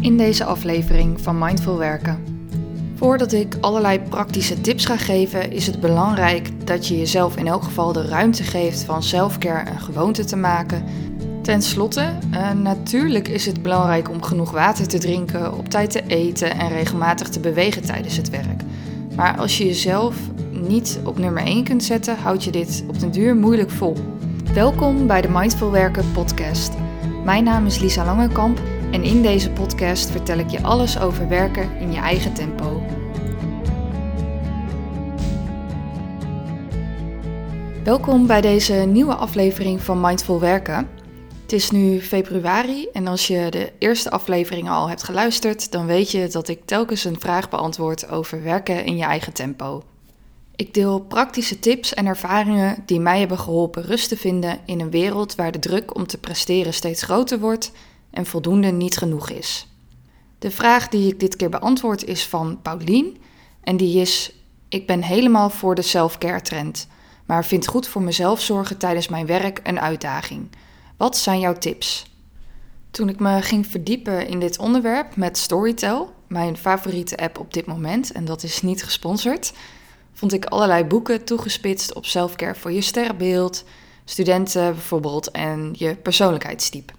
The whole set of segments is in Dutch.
in deze aflevering van Mindful Werken. Voordat ik allerlei praktische tips ga geven, is het belangrijk dat je jezelf in elk geval de ruimte geeft van selfcare een gewoonte te maken. Ten slotte, uh, natuurlijk is het belangrijk om genoeg water te drinken, op tijd te eten en regelmatig te bewegen tijdens het werk. Maar als je jezelf niet op nummer 1 kunt zetten, houd je dit op den duur moeilijk vol. Welkom bij de Mindful Werken podcast. Mijn naam is Lisa Langekamp en in deze podcast vertel ik je alles over werken in je eigen tempo. Welkom bij deze nieuwe aflevering van Mindful Werken. Het is nu februari en als je de eerste afleveringen al hebt geluisterd, dan weet je dat ik telkens een vraag beantwoord over werken in je eigen tempo. Ik deel praktische tips en ervaringen die mij hebben geholpen rust te vinden in een wereld waar de druk om te presteren steeds groter wordt en voldoende niet genoeg is. De vraag die ik dit keer beantwoord is van Paulien en die is: Ik ben helemaal voor de self-care trend, maar vind goed voor mezelf zorgen tijdens mijn werk een uitdaging. Wat zijn jouw tips? Toen ik me ging verdiepen in dit onderwerp met Storytel, mijn favoriete app op dit moment, en dat is niet gesponsord, vond ik allerlei boeken toegespitst op selfcare voor je sterrenbeeld, studenten bijvoorbeeld en je persoonlijkheidstype.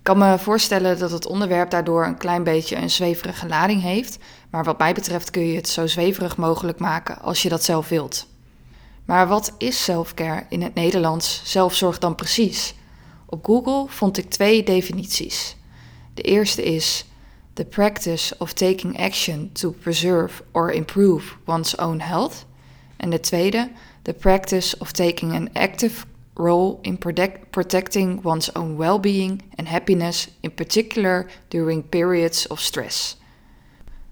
Ik kan me voorstellen dat het onderwerp daardoor een klein beetje een zweverige lading heeft, maar wat mij betreft kun je het zo zweverig mogelijk maken als je dat zelf wilt. Maar wat is selfcare in het Nederlands zelfzorg dan precies? Op Google vond ik twee definities. De eerste is the practice of taking action to preserve or improve one's own health. En de tweede, the practice of taking an active role in protect, protecting one's own well-being and happiness, in particular during periods of stress.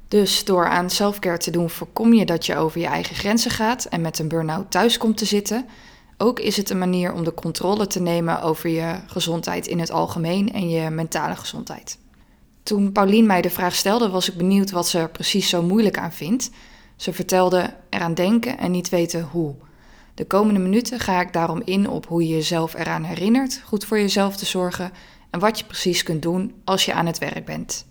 Dus door aan selfcare te doen voorkom je dat je over je eigen grenzen gaat en met een burn-out thuis komt te zitten. Ook is het een manier om de controle te nemen over je gezondheid in het algemeen en je mentale gezondheid. Toen Paulien mij de vraag stelde, was ik benieuwd wat ze er precies zo moeilijk aan vindt. Ze vertelde eraan denken en niet weten hoe. De komende minuten ga ik daarom in op hoe je jezelf eraan herinnert goed voor jezelf te zorgen en wat je precies kunt doen als je aan het werk bent.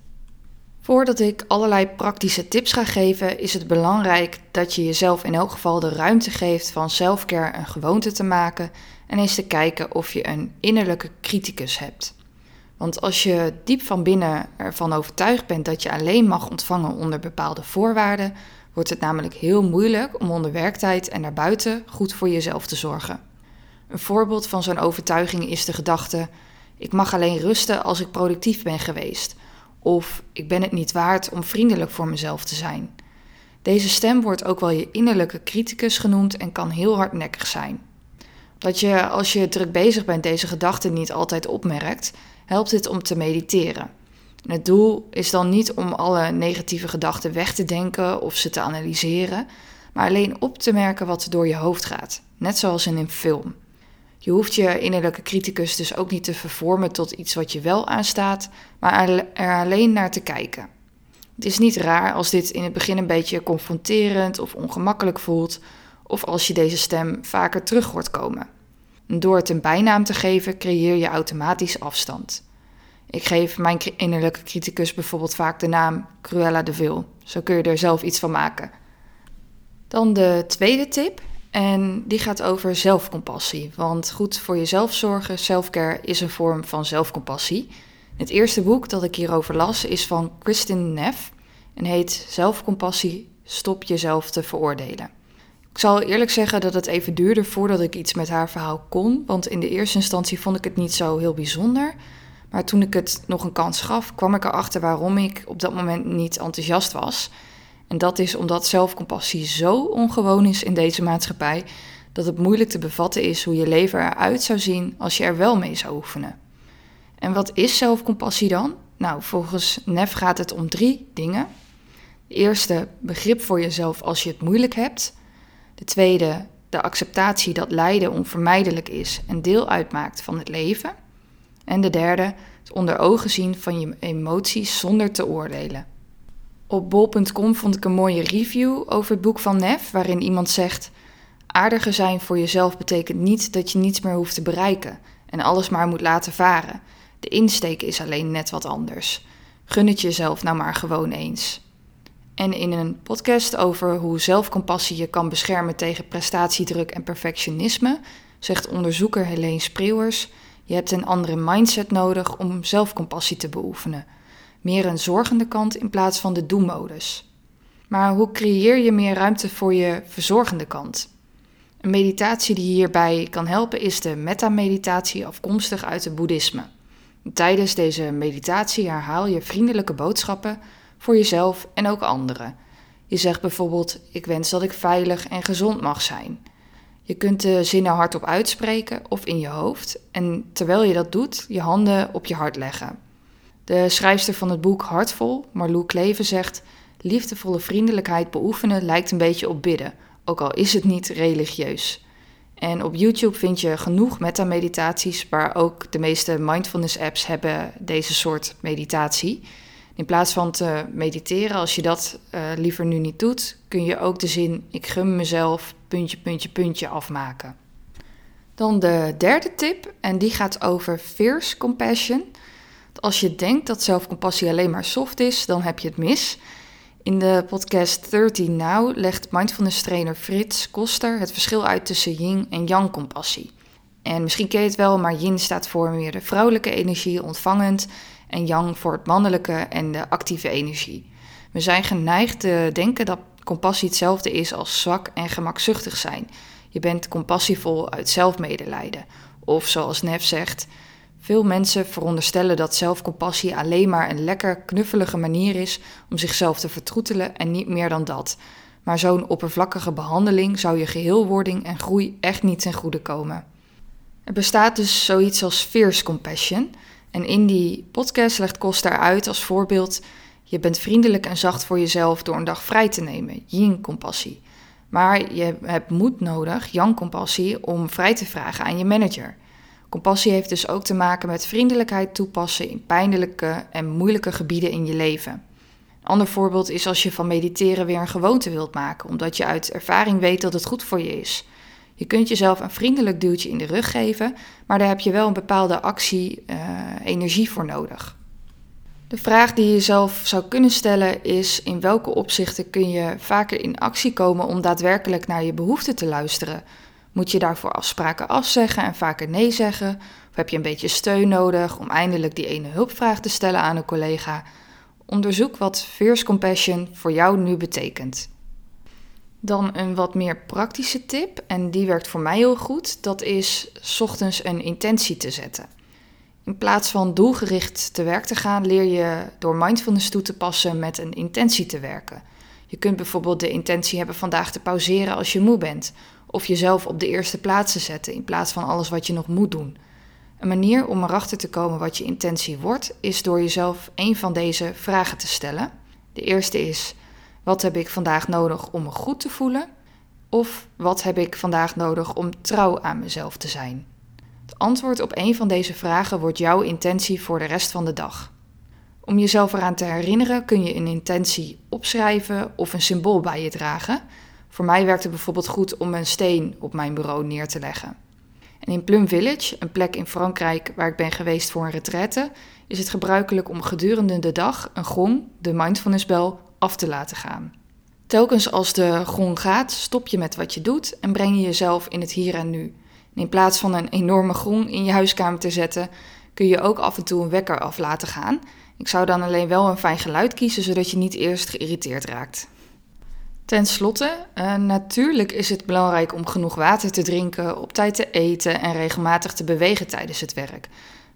Voordat ik allerlei praktische tips ga geven, is het belangrijk dat je jezelf in elk geval de ruimte geeft van selfcare een gewoonte te maken en eens te kijken of je een innerlijke criticus hebt. Want als je diep van binnen ervan overtuigd bent dat je alleen mag ontvangen onder bepaalde voorwaarden, wordt het namelijk heel moeilijk om onder werktijd en daarbuiten goed voor jezelf te zorgen. Een voorbeeld van zo'n overtuiging is de gedachte: ik mag alleen rusten als ik productief ben geweest. Of ik ben het niet waard om vriendelijk voor mezelf te zijn. Deze stem wordt ook wel je innerlijke criticus genoemd en kan heel hardnekkig zijn. Dat je als je druk bezig bent deze gedachten niet altijd opmerkt, helpt dit om te mediteren het doel is dan niet om alle negatieve gedachten weg te denken of ze te analyseren, maar alleen op te merken wat door je hoofd gaat, net zoals in een film. Je hoeft je innerlijke criticus dus ook niet te vervormen tot iets wat je wel aanstaat, maar er alleen naar te kijken. Het is niet raar als dit in het begin een beetje confronterend of ongemakkelijk voelt, of als je deze stem vaker terug hoort komen. door het een bijnaam te geven, creëer je automatisch afstand. Ik geef mijn innerlijke criticus bijvoorbeeld vaak de naam Cruella de Vil. Zo kun je er zelf iets van maken. Dan de tweede tip. En die gaat over zelfcompassie. Want goed voor jezelf zorgen, selfcare, is een vorm van zelfcompassie. Het eerste boek dat ik hierover las is van Kristin Neff en heet Zelfcompassie, stop jezelf te veroordelen. Ik zal eerlijk zeggen dat het even duurde voordat ik iets met haar verhaal kon, want in de eerste instantie vond ik het niet zo heel bijzonder. Maar toen ik het nog een kans gaf, kwam ik erachter waarom ik op dat moment niet enthousiast was. En dat is omdat zelfcompassie zo ongewoon is in deze maatschappij dat het moeilijk te bevatten is hoe je leven eruit zou zien als je er wel mee zou oefenen. En wat is zelfcompassie dan? Nou, volgens Nef gaat het om drie dingen. De eerste, begrip voor jezelf als je het moeilijk hebt. De tweede, de acceptatie dat lijden onvermijdelijk is en deel uitmaakt van het leven. En de derde, het onder ogen zien van je emoties zonder te oordelen. Op bol.com vond ik een mooie review over het boek van Neff, waarin iemand zegt: Aardiger zijn voor jezelf betekent niet dat je niets meer hoeft te bereiken en alles maar moet laten varen. De insteek is alleen net wat anders. Gun het jezelf nou maar gewoon eens. En in een podcast over hoe zelfcompassie je kan beschermen tegen prestatiedruk en perfectionisme, zegt onderzoeker Helene Spreeuwers: Je hebt een andere mindset nodig om zelfcompassie te beoefenen. Meer een zorgende kant in plaats van de doemodus. Maar hoe creëer je meer ruimte voor je verzorgende kant? Een meditatie die hierbij kan helpen is de metta-meditatie afkomstig uit het boeddhisme. Tijdens deze meditatie herhaal je vriendelijke boodschappen voor jezelf en ook anderen. Je zegt bijvoorbeeld: Ik wens dat ik veilig en gezond mag zijn. Je kunt de zinnen hardop uitspreken of in je hoofd en terwijl je dat doet, je handen op je hart leggen. De schrijfster van het boek Hartvol, Marlou Kleven, zegt: Liefdevolle vriendelijkheid beoefenen lijkt een beetje op bidden, ook al is het niet religieus. En op YouTube vind je genoeg meta-meditaties, waar ook de meeste mindfulness-apps hebben deze soort meditatie. In plaats van te mediteren, als je dat uh, liever nu niet doet, kun je ook de zin ik gun mezelf puntje, puntje, puntje afmaken. Dan de derde tip, en die gaat over fierce compassion. Als je denkt dat zelfcompassie alleen maar soft is, dan heb je het mis. In de podcast 13 Now legt mindfulness trainer Frits Koster het verschil uit tussen yin en yang compassie. En misschien ken je het wel, maar yin staat voor meer de vrouwelijke energie, ontvangend, en yang voor het mannelijke en de actieve energie. We zijn geneigd te denken dat compassie hetzelfde is als zwak en gemakzuchtig zijn. Je bent compassievol uit zelfmedelijden. Of zoals Nev zegt, veel mensen veronderstellen dat zelfcompassie alleen maar een lekker knuffelige manier is om zichzelf te vertroetelen en niet meer dan dat. Maar zo'n oppervlakkige behandeling zou je geheelwording en groei echt niet ten goede komen. Er bestaat dus zoiets als fierce compassion. En in die podcast legt Costa uit als voorbeeld: je bent vriendelijk en zacht voor jezelf door een dag vrij te nemen, yin-compassie. Maar je hebt moed nodig, yang-compassie, om vrij te vragen aan je manager. Compassie heeft dus ook te maken met vriendelijkheid toepassen in pijnlijke en moeilijke gebieden in je leven. Een ander voorbeeld is als je van mediteren weer een gewoonte wilt maken, omdat je uit ervaring weet dat het goed voor je is. Je kunt jezelf een vriendelijk duwtje in de rug geven, maar daar heb je wel een bepaalde actie, uh, energie voor nodig. De vraag die je jezelf zou kunnen stellen is: in welke opzichten kun je vaker in actie komen om daadwerkelijk naar je behoeften te luisteren? Moet je daarvoor afspraken afzeggen en vaker nee zeggen? Of heb je een beetje steun nodig om eindelijk die ene hulpvraag te stellen aan een collega? Onderzoek wat Fierce Compassion voor jou nu betekent. Dan een wat meer praktische tip, en die werkt voor mij heel goed. Dat is ochtends een intentie te zetten. In plaats van doelgericht te werk te gaan, leer je door mindfulness toe te passen met een intentie te werken. Je kunt bijvoorbeeld de intentie hebben vandaag te pauzeren als je moe bent, of jezelf op de eerste plaats te zetten in plaats van alles wat je nog moet doen. Een manier om erachter te komen wat je intentie wordt, is door jezelf een van deze vragen te stellen. De eerste is: wat heb ik vandaag nodig om me goed te voelen? Of wat heb ik vandaag nodig om trouw aan mezelf te zijn? Het antwoord op een van deze vragen wordt jouw intentie voor de rest van de dag. Om jezelf eraan te herinneren kun je een intentie opschrijven of een symbool bij je dragen. Voor mij werkt het bijvoorbeeld goed om een steen op mijn bureau neer te leggen. En in Plum Village, een plek in Frankrijk waar ik ben geweest voor een retraite, is het gebruikelijk om gedurende de dag een gong, de mindfulnessbel, af te laten gaan. Telkens als de gong gaat, stop je met wat je doet en breng je jezelf in het hier en nu. in plaats van een enorme gong in je huiskamer te zetten, kun je ook af en toe een wekker af laten gaan. Ik zou dan alleen wel een fijn geluid kiezen, zodat je niet eerst geïrriteerd raakt. Ten slotte, uh, natuurlijk is het belangrijk om genoeg water te drinken, op tijd te eten en regelmatig te bewegen tijdens het werk.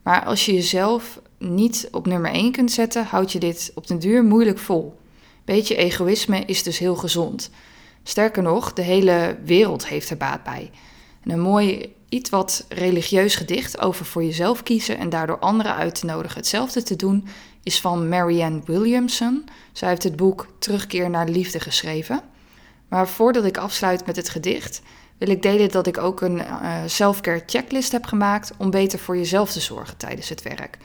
Maar als je jezelf niet op nummer 1 kunt zetten, houd je dit op den duur moeilijk vol. Beetje egoïsme is dus heel gezond. Sterker nog, de hele wereld heeft er baat bij. En een mooi, iets wat religieus gedicht over voor jezelf kiezen en daardoor anderen uit te nodigen hetzelfde te doen, is van Marianne Williamson. Zij heeft het boek Terugkeer naar de Liefde geschreven. Maar voordat ik afsluit met het gedicht, wil ik delen dat ik ook een uh, self-care checklist heb gemaakt om beter voor jezelf te zorgen tijdens het werk.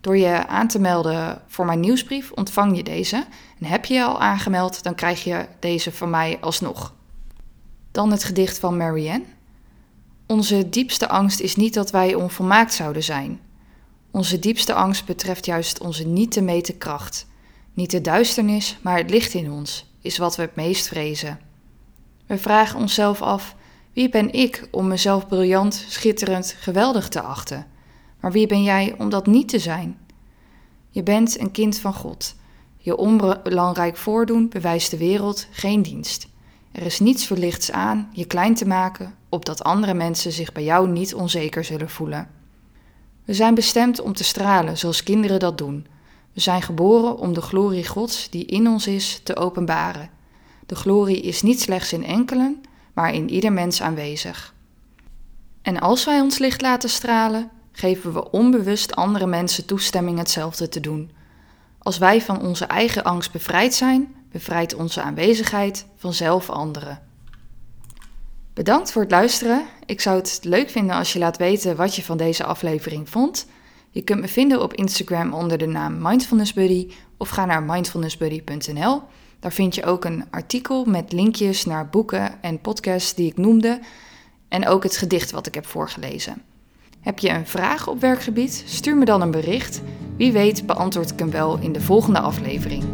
Door je aan te melden voor mijn nieuwsbrief ontvang je deze. En heb je je al aangemeld, dan krijg je deze van mij alsnog. Dan het gedicht van Marianne. Onze diepste angst is niet dat wij onvolmaakt zouden zijn. Onze diepste angst betreft juist onze niet te meten kracht. Niet de duisternis, maar het licht in ons is wat we het meest vrezen. We vragen onszelf af: wie ben ik om mezelf briljant, schitterend, geweldig te achten? Maar wie ben jij om dat niet te zijn? Je bent een kind van God. Je onbelangrijk voordoen bewijst de wereld geen dienst. Er is niets verlichts aan je klein te maken, opdat andere mensen zich bij jou niet onzeker zullen voelen. We zijn bestemd om te stralen zoals kinderen dat doen. We zijn geboren om de glorie Gods die in ons is te openbaren. De glorie is niet slechts in enkelen, maar in ieder mens aanwezig. En als wij ons licht laten stralen, geven we onbewust andere mensen toestemming hetzelfde te doen. Als wij van onze eigen angst bevrijd zijn, bevrijdt onze aanwezigheid vanzelf anderen. Bedankt voor het luisteren. Ik zou het leuk vinden als je laat weten wat je van deze aflevering vond. Je kunt me vinden op Instagram onder de naam Mindfulness Buddy of ga naar mindfulnessbuddy.nl. Daar vind je ook een artikel met linkjes naar boeken en podcasts die ik noemde en ook het gedicht wat ik heb voorgelezen. Heb je een vraag op werkgebied? Stuur me dan een bericht. Wie weet beantwoord ik hem wel in de volgende aflevering.